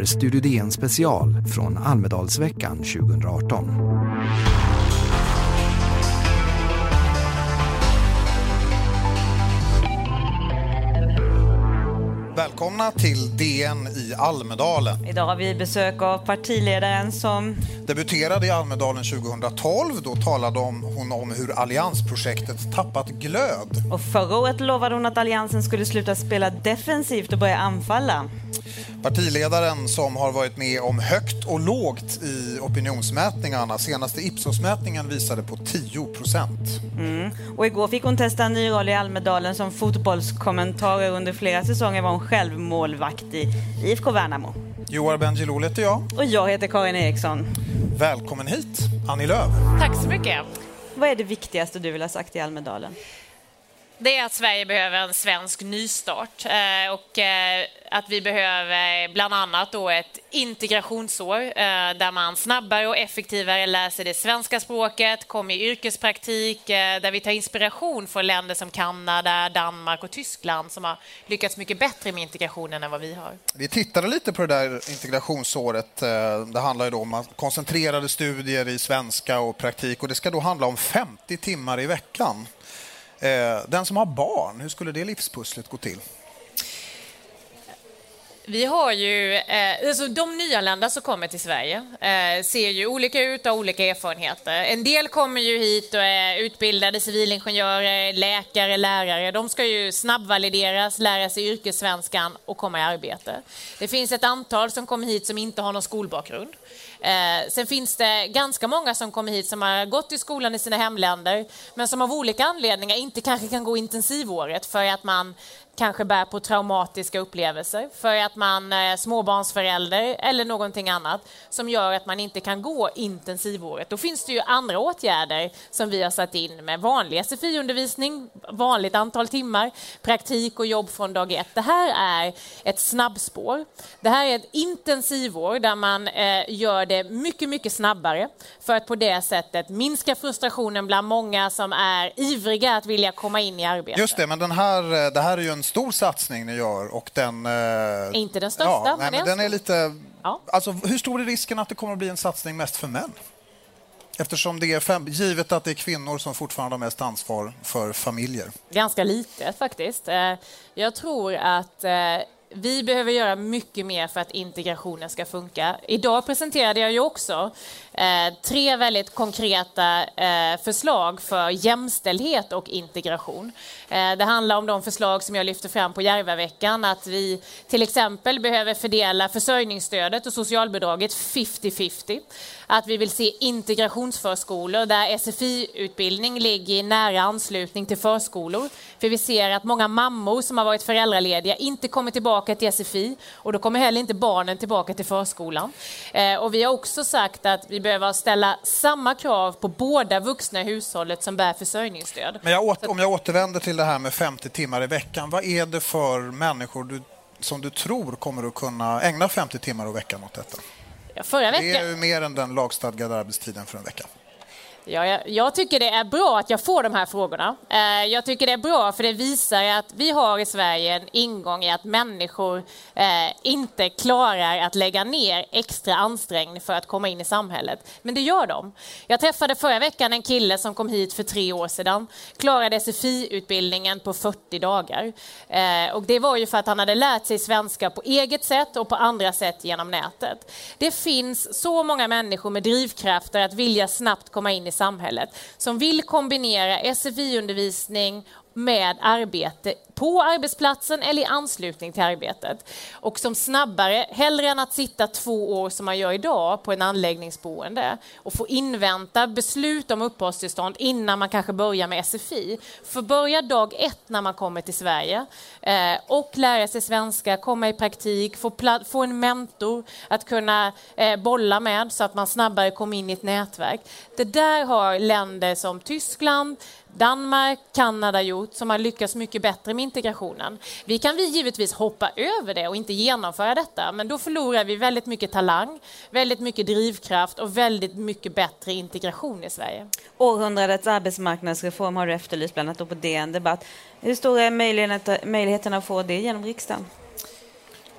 är Studio DN special från Almedalsveckan 2018. Välkomna till DN i Almedalen. Idag har vi besök av partiledaren som Debuterade i Almedalen 2012. Då talade hon om hur alliansprojektet tappat glöd. och förra året lovade hon att Alliansen skulle sluta spela defensivt och börja anfalla. Partiledaren som har varit med om högt och lågt i opinionsmätningarna. Senaste Ipsos-mätningen visade på 10 procent. Och igår fick hon testa en ny roll i Almedalen som fotbollskommentator. Under flera säsonger var hon själv målvakt i IFK Värnamo. Joar Bendjelloul heter jag. Och jag heter Karin Eriksson. Välkommen hit, Annie Lööf. Tack så mycket. Vad är det viktigaste du vill ha sagt i Almedalen? Det är att Sverige behöver en svensk nystart eh, och eh, att vi behöver bland annat då ett integrationsår eh, där man snabbare och effektivare lär sig det svenska språket, kommer i yrkespraktik, där vi tar inspiration från länder som Kanada, Danmark och Tyskland som har lyckats mycket bättre med integrationen än vad vi har. Vi tittade lite på det där integrationsåret. Det handlar ju då om koncentrerade studier i svenska och praktik och det ska då handla om 50 timmar i veckan. Eh, Den som har barn, hur skulle det livspusslet gå till? Vi har ju, eh, alltså de nyanlända som kommer till Sverige eh, ser ju olika ut och har olika erfarenheter. En del kommer ju hit och är utbildade civilingenjörer, läkare, lärare. De ska ju snabbvalideras, lära sig yrkessvenskan och komma i arbete. Det finns ett antal som kommer hit som inte har någon skolbakgrund. Eh, sen finns det ganska många som kommer hit som har gått i skolan i sina hemländer men som av olika anledningar inte kanske kan gå intensivåret för att man kanske bär på traumatiska upplevelser, för att man är småbarnsförälder eller någonting annat som gör att man inte kan gå intensivåret. Då finns det ju andra åtgärder som vi har satt in med vanlig SFI-undervisning, vanligt antal timmar, praktik och jobb från dag ett. Det här är ett snabbspår. Det här är ett intensivår där man eh, gör det mycket, mycket snabbare för att på det sättet minska frustrationen bland många som är ivriga att vilja komma in i arbete. Just det, men den här, eh, det här är ju en stor satsning ni gör och den... eh, Inte den största, ja, men nej, men den är lite... Ja. Alltså, hur stor är risken att det kommer att bli en satsning mest för män? Eftersom det är fem, givet att det är kvinnor som fortfarande har mest ansvar för familjer. Ganska lite faktiskt. Eh, Jag tror att eh, vi behöver göra mycket mer för att integrationen ska funka. Idag presenterade jag ju också eh, tre väldigt konkreta eh, förslag för jämställdhet och integration. Eh, Det handlar om de förslag som jag lyfte fram på Järvaveckan, att vi till exempel behöver fördela försörjningsstödet och socialbidraget 50-50. Att vi vill se integrationsförskolor där SFI-utbildning ligger i nära anslutning till förskolor. För vi ser att många mammor som har varit föräldralediga inte kommer tillbaka till SFI och då kommer heller inte barnen tillbaka till förskolan. Eh, Och vi har också sagt att vi behöver ställa samma krav på båda vuxna i hushållet som bär försörjningsstöd. Men jag åter, om jag återvänder till det här med 50 timmar i veckan. Vad är det för människor du, som du tror kommer att kunna ägna 50 timmar i veckan åt detta? Ja, Det är ju mer än den lagstadgade arbetstiden för en vecka. Ja, jag, jag tycker det är bra att jag får de här frågorna. Eh, jag tycker det är bra för det visar att vi har i Sverige en ingång i att människor eh, inte klarar att lägga ner extra ansträngning för att komma in i samhället. Men det gör de. Jag träffade förra veckan en kille som kom hit för tre år sedan, klarade SFI-utbildningen på 40 dagar. Eh, och det var ju för att han hade lärt sig svenska på eget sätt och på andra sätt genom nätet. Det finns så många människor med drivkrafter att vilja snabbt komma in i samhället som vill kombinera SFI-undervisning med arbete på arbetsplatsen eller i anslutning till arbetet. Och som snabbare, hellre än att sitta två år som man gör idag på en anläggningsboende och få invänta beslut om uppehållstillstånd innan man kanske börjar med SFI. För börja dag ett när man kommer till Sverige eh, och lära sig svenska, komma i praktik, få, få en mentor att kunna eh, bolla med så att man snabbare kommer in i ett nätverk. Det där har länder som Tyskland, Danmark, Kanada gjort som har lyckats mycket bättre med integrationen. Vi kan vi givetvis hoppa över det och inte genomföra detta, men då förlorar vi väldigt mycket talang, väldigt mycket drivkraft och väldigt mycket bättre integration i Sverige. Århundradets arbetsmarknadsreform har du efterlyst bland annat då på DN Debatt. Hur stora är möjligheterna, möjligheterna att få det genom riksdagen?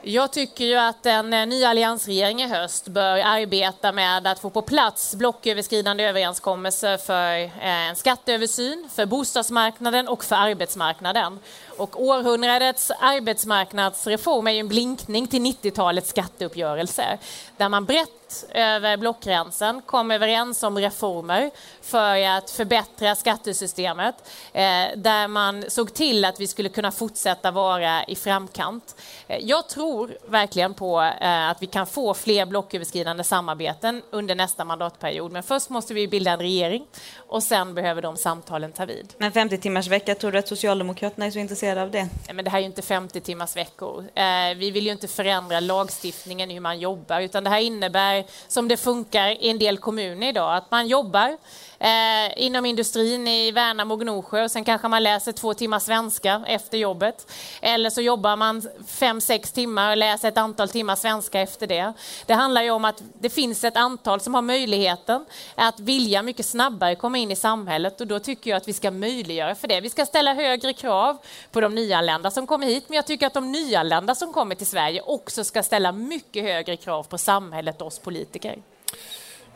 Jag tycker ju att en eh, ny alliansregering i höst bör arbeta med att få på plats blocköverskridande överenskommelser för eh, en skatteöversyn, för bostadsmarknaden och för arbetsmarknaden. Och århundradets arbetsmarknadsreform är ju en blinkning till 90-talets skatteuppgörelser där man brett över blockgränsen kom överens om reformer för att förbättra skattesystemet eh, där man såg till att vi skulle kunna fortsätta vara i framkant. Eh, jag tror verkligen på eh, att vi kan få fler blocköverskridande samarbeten under nästa mandatperiod men först måste vi bilda en regering och sen behöver de samtalen ta vid. Men 50 timmars vecka, tror du att Socialdemokraterna är så intresserade av det? Men det här är ju inte 50 timmars veckor. Eh, vi vill ju inte förändra lagstiftningen hur man jobbar utan det här innebär som det funkar i en del kommuner idag att man jobbar eh, inom industrin i Värnamo och Gnosjö sen kanske man läser två timmar svenska efter jobbet. Eller så jobbar man fem, sex timmar och läser ett antal timmar svenska efter det. Det handlar ju om att det finns ett antal som har möjligheten att vilja mycket snabbare komma in i samhället och då tycker jag att vi ska möjliggöra för det. Vi ska ställa högre krav på de nyanlända som kommer hit men jag tycker att de nyanlända som kommer till Sverige också ska ställa mycket högre krav på samhället och oss politiker.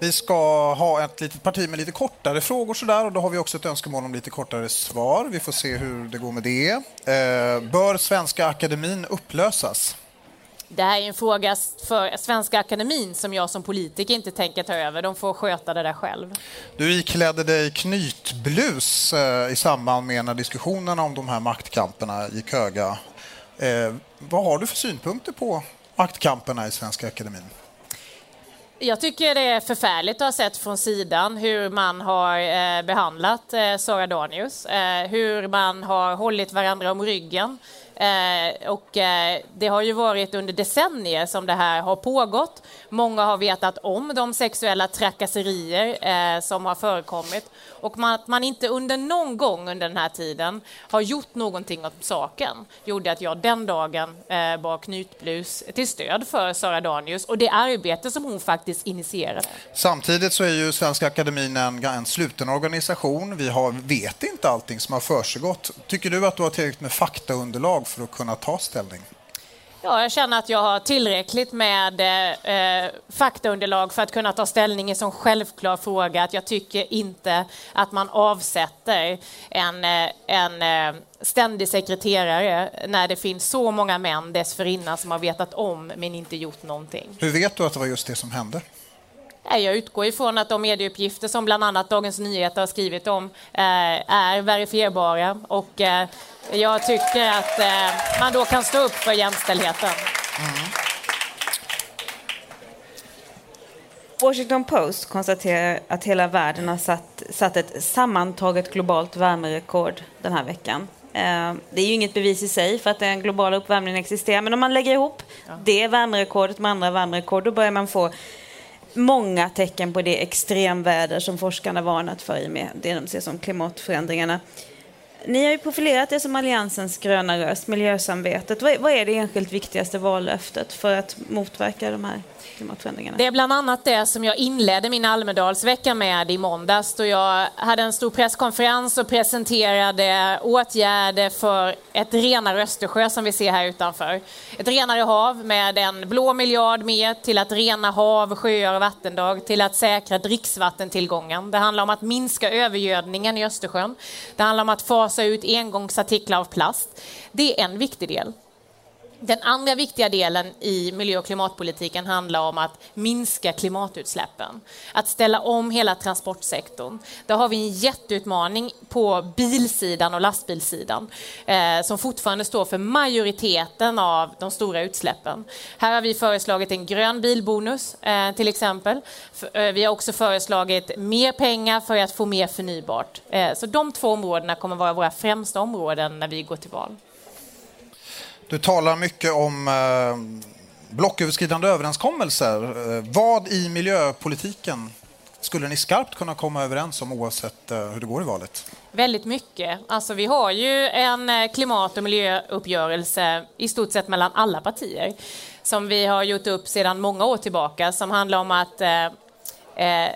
Vi ska ha ett litet parti med lite kortare frågor sådär och då har vi också ett önskemål om lite kortare svar. Vi får se hur det går med det. Eh, bör Svenska Akademin upplösas? Det här är en fråga för Svenska Akademin som jag som politiker inte tänker ta över. De får sköta det där själv. Du iklädde dig knytblus eh, i samband med när diskussionerna om de här maktkamperna gick höga. Eh, vad har du för synpunkter på maktkamperna i Svenska Akademin? Jag tycker det är förfärligt att ha sett från sidan hur man har eh, behandlat eh, Sara Danius, eh, hur man har hållit varandra om ryggen. Eh, och eh, det har ju varit under decennier som det här har pågått. Många har vetat om de sexuella trakasserier eh, som har förekommit och man, att man inte under någon gång under den här tiden har gjort någonting åt saken gjorde att jag den dagen eh, bar knytblus till stöd för Sara Danius och det arbete som hon faktiskt initierade. Samtidigt så är ju Svenska Akademin en, en sluten organisation. Vi har, vet inte allting som har försiggått. Tycker du att du har tillräckligt med faktaunderlag underlag för att kunna ta ställning? Ja, jag känner att jag har tillräckligt med eh, faktaunderlag för att kunna ta ställning i sån självklar fråga att jag tycker inte att man avsätter en, eh, en eh, ständig sekreterare när det finns så många män dessförinnan som har vetat om men inte gjort någonting. Hur vet du att det var just det som hände? Jag utgår ifrån att de medieuppgifter som bland annat Dagens Nyheter har skrivit om eh, är verifierbara och eh, jag tycker att eh, man då kan stå upp för jämställdheten. Mm. Washington Post konstaterar att hela världen har satt, satt ett sammantaget globalt värmerekord den här veckan. Det är ju inget bevis i sig för att den globala uppvärmningen existerar, men om man lägger ihop det värmerekordet med andra värmerekord, då börjar man få många tecken på det extremväder som forskarna varnat för i med det de ser som klimatförändringarna. Ni har ju profilerat er som Alliansens gröna röst, miljösamvetet. Vad är det enskilt viktigaste vallöftet för att motverka de här klimatförändringarna? Det är bland annat det som jag inledde min Almedalsvecka med i måndags då jag hade en stor presskonferens och presenterade åtgärder för ett renare Östersjö som vi ser här utanför. Ett renare hav med en blå miljard mer till att rena hav, sjöar och vattendrag till att säkra dricksvattentillgången. Det handlar om att minska övergödningen i Östersjön. Det handlar om att fasa ut engångsartiklar av plast. Det är en viktig del. Den andra viktiga delen i miljö och klimatpolitiken handlar om att minska klimatutsläppen. Att ställa om hela transportsektorn. Där har vi en jätteutmaning på bilsidan och lastbilssidan eh, som fortfarande står för majoriteten av de stora utsläppen. Här har vi föreslagit en grön bilbonus eh, till exempel. För, eh, vi har också föreslagit mer pengar för att få mer förnybart. Eh, så de två områdena kommer vara våra främsta områden när vi går till val. Du talar mycket om eh, blocköverskridande överenskommelser. Eh, vad i miljöpolitiken skulle ni skarpt kunna komma överens om oavsett eh, hur det går i valet? Väldigt mycket. Alltså, vi har ju en eh, klimat och miljöuppgörelse i stort sett mellan alla partier som vi har gjort upp sedan många år tillbaka som handlar om att eh, eh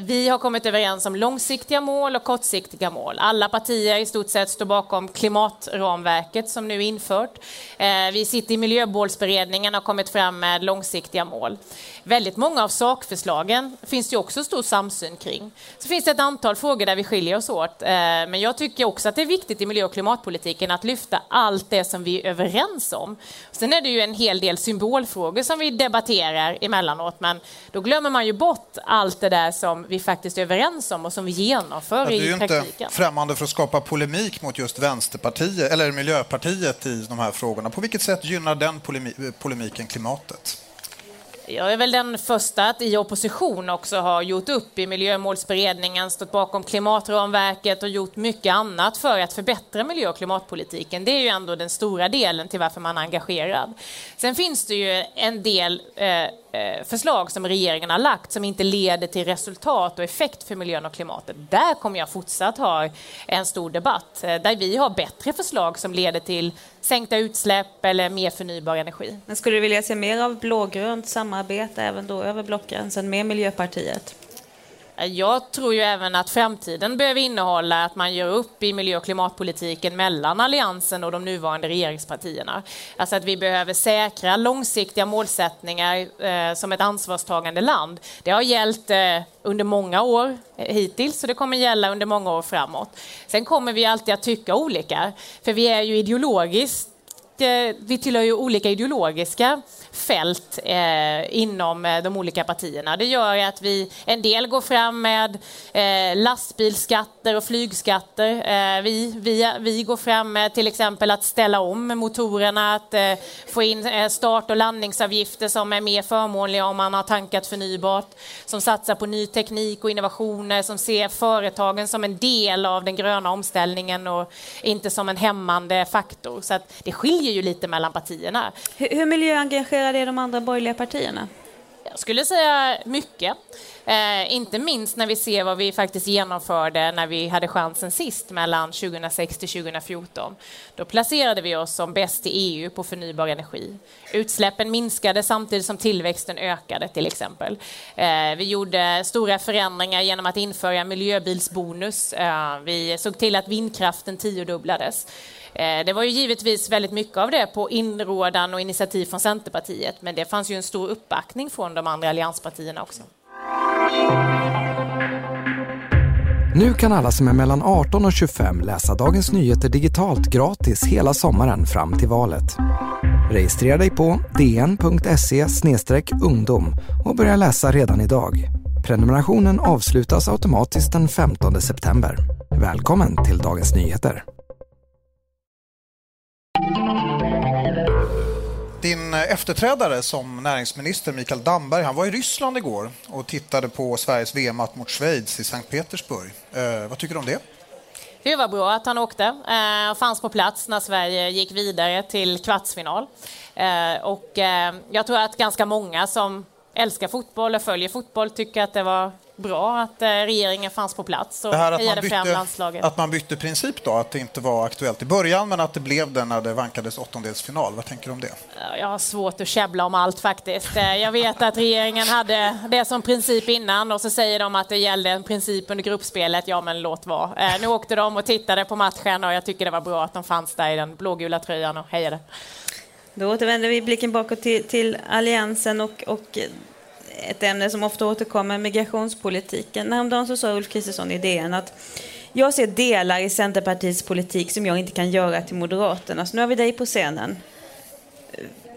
vi har kommit överens om långsiktiga mål och kortsiktiga mål. Alla partier i stort sett står bakom klimatramverket som nu är infört. Eh, vi sitter i miljömålsberedningen och har kommit fram med långsiktiga mål. Väldigt många av sakförslagen finns det också stor samsyn kring. Så finns det ett antal frågor där vi skiljer oss åt. Eh, men jag tycker också att det är viktigt i miljö och klimatpolitiken att lyfta allt det som vi är överens om. Sen är det ju en hel del symbolfrågor som vi debatterar emellanåt, men då glömmer man ju bort allt det där som vi faktiskt är överens om och som vi genomför i praktiken. Du är inte främmande för att skapa polemik mot just Vänsterpartiet eller Miljöpartiet i de här frågorna. På vilket sätt gynnar den polemiken klimatet? Jag är väl den första att i opposition också ha gjort upp i miljömålsberedningen, stått bakom klimatramverket och gjort mycket annat för att förbättra miljö och klimatpolitiken. Det är ju ändå den stora delen till varför man är engagerad. Sen finns det ju en del eh, eh förslag som regeringen har lagt som inte leder till resultat och effekt för miljön och klimatet. Där kommer jag fortsatt ha en stor debatt eh, där vi har bättre förslag som leder till sänkta utsläpp eller mer förnybar energi. Men skulle du vilja se mer av blågrönt samarbete även då över blockgränsen med Miljöpartiet? Jag tror ju även att framtiden behöver innehålla att man gör upp i miljö och klimatpolitiken mellan Alliansen och de nuvarande regeringspartierna. Alltså att vi behöver säkra långsiktiga målsättningar eh, som ett ansvarstagande land. Det har gällt eh, under många år eh, hittills och det kommer gälla under många år framåt. Sen kommer vi alltid att tycka olika, för vi är ju ideologiskt eh, vi tillhör ju olika ideologiska fält eh, inom eh, de olika partierna. Det gör att vi, en del går fram med eh, lastbilsskatter och flygskatter. Eh, vi, vi, vi går fram med till exempel att ställa om motorerna, att eh, få in eh, start och landningsavgifter som är mer förmånliga om man har tankat förnybart, som satsar på ny teknik och innovationer, som ser företagen som en del av den gröna omställningen och inte som en hämmande faktor. Så att det skiljer ju lite mellan partierna. Hur, hur miljöengagerade är de andra borgerliga partierna? Jag skulle säga mycket. Eh, inte minst när vi ser vad vi faktiskt genomförde när vi hade chansen sist mellan 2006 till 2014. Då placerade vi oss som bäst i EU på förnybar energi. Utsläppen minskade samtidigt som tillväxten ökade till exempel. Eh, vi gjorde stora förändringar genom att införa miljöbilsbonus. Eh, vi såg till att vindkraften tiodubblades. Eh, det var ju givetvis väldigt mycket av det på inrådan och initiativ från Centerpartiet, men det fanns ju en stor uppbackning från de andra allianspartierna också. Nu kan alla som är mellan 18 och 25 läsa Dagens Nyheter digitalt gratis hela sommaren fram till valet. Registrera dig på dn.se ungdom och börja läsa redan idag. Prenumerationen avslutas automatiskt den 15 september. Välkommen till Dagens Nyheter. Din efterträdare som näringsminister, Mikael Damberg, han var i Ryssland igår och tittade på Sveriges VM-match mot Schweiz i Sankt Petersburg. Eh, vad tycker du om det? Det var bra att han åkte eh, och fanns på plats när Sverige gick vidare till kvartsfinal. Eh, och eh, jag tror att ganska många som älskar fotboll och följer fotboll tycker att det var bra att eh, regeringen fanns på plats och hejade bytte, fram landslaget. Att man bytte princip då, att det inte var aktuellt i början men att det blev det när det vankades åttondelsfinal. Vad tänker du om det? Jag har svårt att käbbla om allt faktiskt. Eh, jag vet att regeringen hade det som princip innan och så säger de att det gällde en princip under gruppspelet. Ja, men låt vara. Eh, nu åkte de och tittade på matchen och jag tycker det var bra att de fanns där i den blågula tröjan och hejade. Då återvänder vi blicken bakåt till, till Alliansen och, och ett ämne som ofta återkommer, migrationspolitiken. Häromdagen så sa Ulf Kristersson i DN att jag ser delar i Centerpartiets politik som jag inte kan göra till Moderaternas. Nu har vi dig på scenen.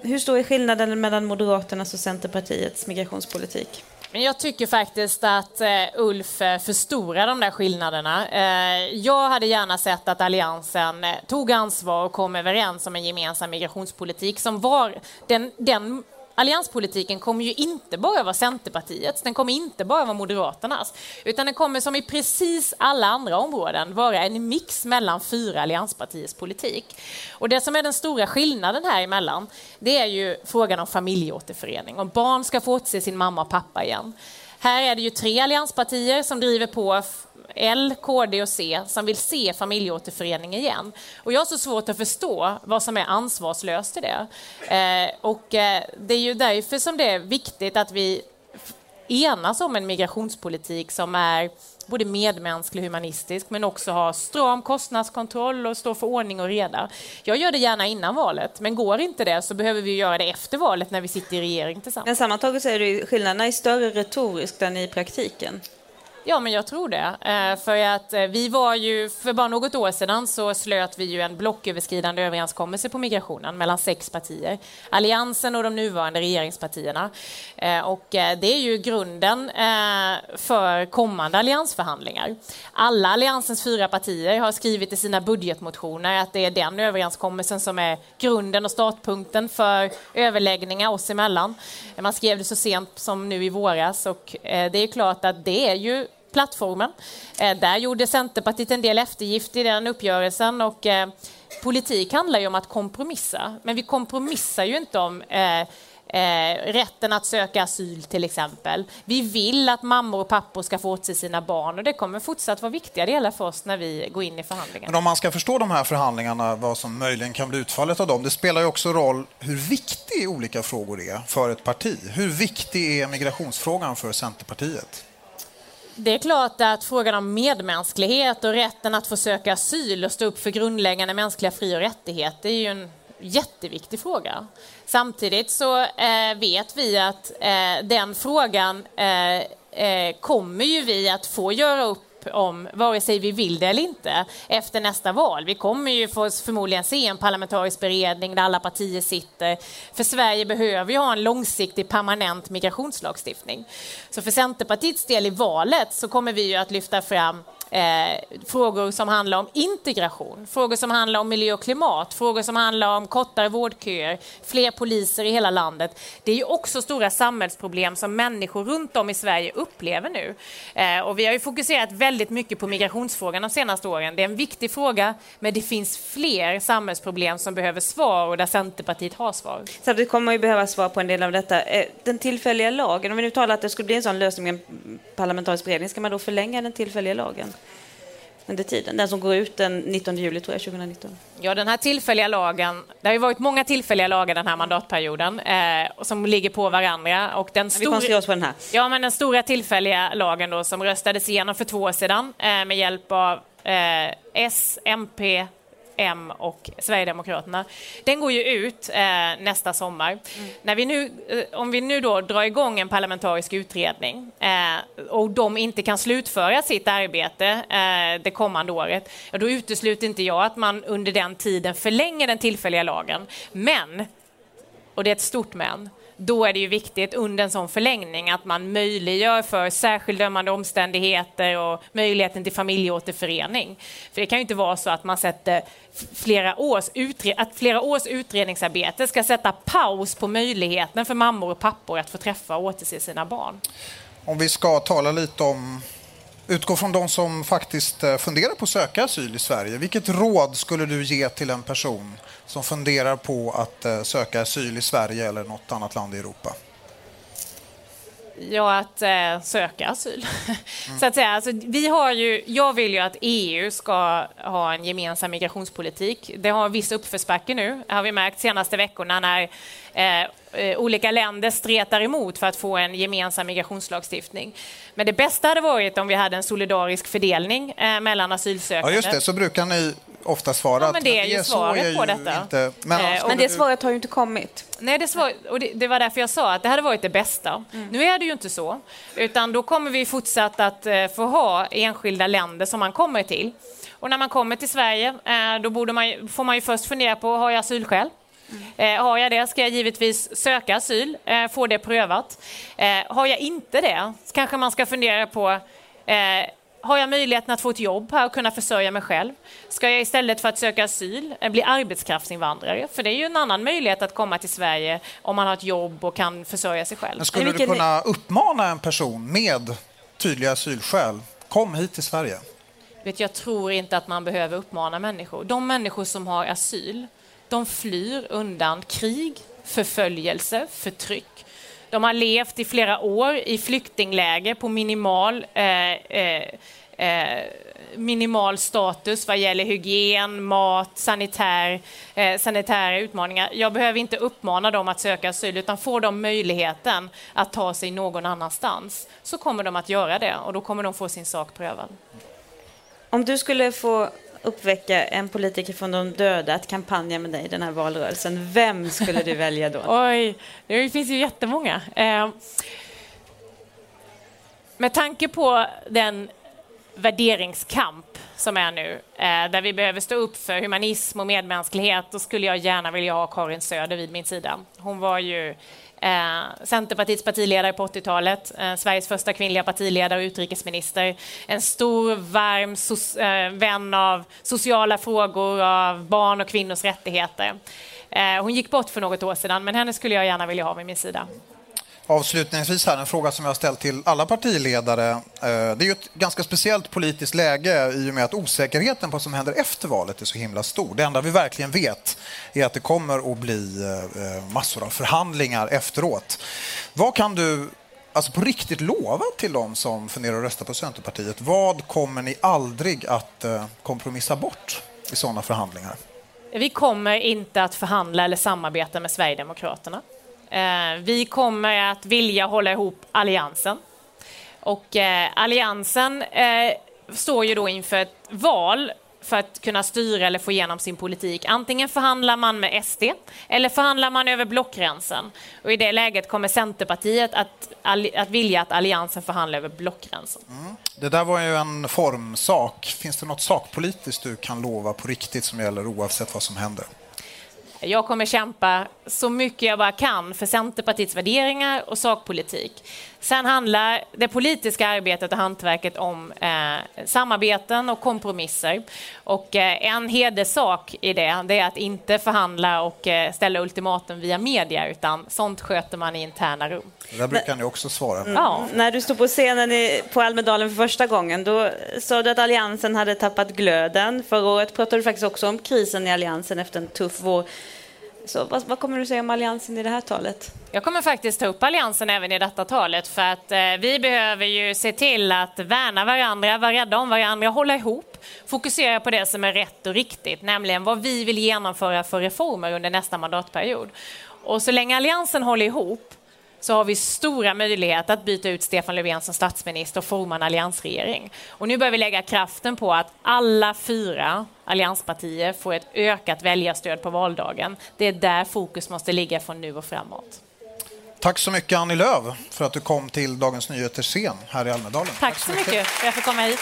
Hur stor är skillnaden mellan Moderaternas och Centerpartiets migrationspolitik? Men jag tycker faktiskt att eh, Ulf eh, förstorar de där skillnaderna. Eh, jag hade gärna sett att Alliansen tog ansvar och kom överens om en gemensam migrationspolitik som var den, den allianspolitiken kommer ju inte bara vara Centerpartiets, den kommer inte bara vara Moderaternas, utan den kommer som i precis alla andra områden vara en mix mellan fyra allianspartiers politik. Och det som är den stora skillnaden här emellan, det är ju frågan om familjeåterförening, om barn ska få återse sin mamma och pappa igen. Här är det ju tre allianspartier som driver på L, KD och C som vill se familjeåterförening igen. Och jag har så svårt att förstå vad som är ansvarslöst i det. Eh, och eh, det är ju därför som det är viktigt att vi enas om en migrationspolitik som är både medmänsklig och humanistisk men också ha stram kostnadskontroll och stå för ordning och reda. Jag gör det gärna innan valet, men går inte det så behöver vi göra det efter valet när vi sitter i regering tillsammans. Men sammantaget så är det skillnaderna är större retoriskt än i praktiken. Ja, men jag tror det. Eh, för att eh, vi var ju, för bara något år sedan så slöt vi ju en blocköverskridande överenskommelse på migrationen mellan sex partier. Alliansen och de nuvarande regeringspartierna. Eh, och det är ju grunden för kommande alliansförhandlingar. Alla alliansens fyra partier har skrivit i sina budgetmotioner att det är den överenskommelsen som är grunden och startpunkten för överläggningar oss emellan. Man skrev det så sent som nu i våras och det är klart att det är ju plattformen. Eh, där gjorde Centerpartiet en del eftergift i den uppgörelsen och eh, politik handlar ju om att kompromissa. Men vi kompromissar ju inte om eh, Eh, rätten att söka asyl till exempel. Vi vill att mammor och pappor ska få åt sig sina barn och det kommer fortsatt vara viktiga delar för oss när vi går in i förhandlingarna. Men om man ska förstå de här förhandlingarna, vad som möjligen kan bli utfallet av dem, det spelar ju också roll hur viktig olika frågor är för ett parti. Hur viktig är migrationsfrågan för Centerpartiet? Det är klart att frågan om medmänsklighet och rätten att få söka asyl och stå upp för grundläggande mänskliga fri och rättigheter är ju en jätteviktig fråga. Samtidigt så eh, vet vi att eh, den frågan eh, eh kommer ju vi att få göra upp om, vare sig vi vill det eller inte, efter nästa val. Vi kommer ju få förmodligen se en parlamentarisk beredning där alla partier sitter. För Sverige behöver ju ha en långsiktig permanent migrationslagstiftning. Så för Centerpartiets del i valet så kommer vi ju att lyfta fram eh, frågor som handlar om integration, frågor som handlar om miljö och klimat, frågor som handlar om kortare vårdköer, fler poliser i hela landet. Det är ju också stora samhällsproblem som människor runt om i Sverige upplever nu. Eh, och vi har ju fokuserat väldigt mycket på migrationsfrågan de senaste åren. Det är en viktig fråga, men det finns fler samhällsproblem som behöver svar och där Centerpartiet har svar. Samtidigt kommer man ju behöva svar på en del av detta. Eh, den tillfälliga lagen, om vi nu talar att det skulle bli en sån lösning med en parlamentarisk beredning, ska man då förlänga den tillfälliga lagen? Under tiden. Den som går ut den 19 juli tror jag, 2019. Ja, den här tillfälliga lagen, det har ju varit många tillfälliga lagar den här mandatperioden eh, som ligger på varandra. Och den stor... Vi koncentrerar oss på den här. Ja, men den stora tillfälliga lagen då som röstades igenom för två år sedan eh, med hjälp av eh, S, MP, M och Sverigedemokraterna. Den går ju ut eh, nästa sommar. Mm. När vi nu, eh, om vi nu då drar igång en parlamentarisk utredning eh, och de inte kan slutföra sitt arbete eh, det kommande året, ja, då utesluter inte jag att man under den tiden förlänger den tillfälliga lagen. Men, och det är ett stort men, då är det ju viktigt under en sån förlängning att man möjliggör för särskilt dömande omständigheter och möjligheten till familjeåterförening. För det kan ju inte vara så att man sätter flera års, utre att flera års utredningsarbete ska sätta paus på möjligheten för mammor och pappor att få träffa och återse sina barn. Om vi ska tala lite om utgå från de som faktiskt eh, funderar på att söka asyl i Sverige. Vilket råd skulle du ge till en person som funderar på att eh, söka asyl i Sverige eller något annat land i Europa? Ja, att eh, söka asyl. Mm. så att säga, alltså, vi har ju, jag vill ju att EU ska ha en gemensam migrationspolitik. Det har viss uppförsbacke nu, har vi märkt senaste veckorna när eh, olika länder stretar emot för att få en gemensam migrationslagstiftning. Men det bästa hade varit om vi hade en solidarisk fördelning eh, mellan asylsökande. Ja, just det. Så brukar ni ofta svara ja, men det är ju svaret är på detta. Inte, men, eh, men det du... svaret har ju inte kommit. Nej, det, svar, och det, det, var därför jag sa att det hade varit det bästa. Mm. Nu är det ju inte så, utan då kommer vi fortsatt att eh, få ha enskilda länder som man kommer till. Och när man kommer till Sverige, eh, då borde man, får man ju först fundera på, har jag asylskäl? Mm. har jag det ska jag givetvis söka asyl, eh, få det prövat. Eh, har jag inte det kanske man ska fundera på har jag möjligheten att få ett jobb här och kunna försörja mig själv? Ska jag istället för att söka asyl bli arbetskraftsinvandrare? För det är ju en annan möjlighet att komma till Sverige om man har ett jobb och kan försörja sig själv. Men skulle du kunna uppmana en person med tydliga asylskäl, kom hit till Sverige? Vet, jag tror inte att man behöver uppmana människor. De människor som har asyl, de flyr undan krig, förföljelse, förtryck. De har levt i flera år i flyktingläger på minimal eh, eh, eh, minimal status vad gäller hygien, mat, sanitär, eh, sanitära utmaningar. Jag behöver inte uppmana dem att söka asyl utan får de möjligheten att ta sig någon annanstans så kommer de att göra det och då kommer de få sin sak prövad. Om du skulle få uppväcka en politiker från de döda att kampanja med dig i den här valrörelsen, vem skulle du välja då? Oj, det finns ju jättemånga. Eh, med tanke på den värderingskamp som är nu, Eh, där vi behöver stå upp för humanism och medmänsklighet, då skulle jag gärna vilja ha Karin Söder vid min sida. Hon var ju eh, Centerpartiets partiledare på 80-talet, eh, Sveriges första kvinnliga partiledare och utrikesminister. En stor, varm so eh, vän av sociala frågor, av barn och kvinnors rättigheter. Eh, hon gick bort för något år sedan, men henne skulle jag gärna vilja ha vid min sida. Avslutningsvis här, en fråga som jag har ställt till alla partiledare. Eh, det är ju ett ganska speciellt politiskt läge i och med att osäkerheten på vad som händer efter valet är så himla stor. Det enda vi verkligen vet är att det kommer att bli eh, massor av förhandlingar efteråt. Vad kan du alltså på riktigt lova till de som funderar att rösta på Centerpartiet? Vad kommer ni aldrig att eh, kompromissa bort i sådana förhandlingar? Vi kommer inte att förhandla eller samarbeta med Sverigedemokraterna. Eh, vi kommer att vilja hålla ihop Alliansen. Och eh, Alliansen eh, står ju då inför ett val för att kunna styra eller få igenom sin politik. Antingen förhandlar man med SD eller förhandlar man över blockgränsen. Och I det läget kommer Centerpartiet att, att vilja att Alliansen förhandlar över blockgränsen. Mm. Det där var ju en formsak. Finns det något sakpolitiskt du kan lova på riktigt som gäller oavsett vad som händer? Jag kommer kämpa så mycket jag bara kan för Centerpartiets värderingar och sakpolitik. Sen handlar det politiska arbetet och hantverket om eh, samarbeten och kompromisser. Och eh, en hederssak i det, det är att inte förhandla och eh, ställa ultimatum via media, utan sånt sköter man i interna rum. Det där brukar ni också svara. Mm. Ja. När du stod på scenen i, på Almedalen för första gången, då sa du att Alliansen hade tappat glöden. Förra året pratade du faktiskt också om krisen i Alliansen efter en tuff vår. Så vad, vad, kommer du säga om Alliansen i det här talet? Jag kommer faktiskt ta upp Alliansen även i detta talet för att eh, vi behöver ju se till att värna varandra, vara rädda om varandra, hålla ihop, fokusera på det som är rätt och riktigt, nämligen vad vi vill genomföra för reformer under nästa mandatperiod. Och så länge Alliansen håller ihop så har vi stora möjligheter att byta ut Stefan Löfven som statsminister och forma en alliansregering. Och nu börjar vi lägga kraften på att alla fyra allianspartier får ett ökat väljarstöd på valdagen. Det är där fokus måste ligga från nu och framåt. Tack så mycket Annie Lööf för att du kom till Dagens Nyheters scen här i Almedalen. Tack, Tack så mycket för att jag fick komma hit.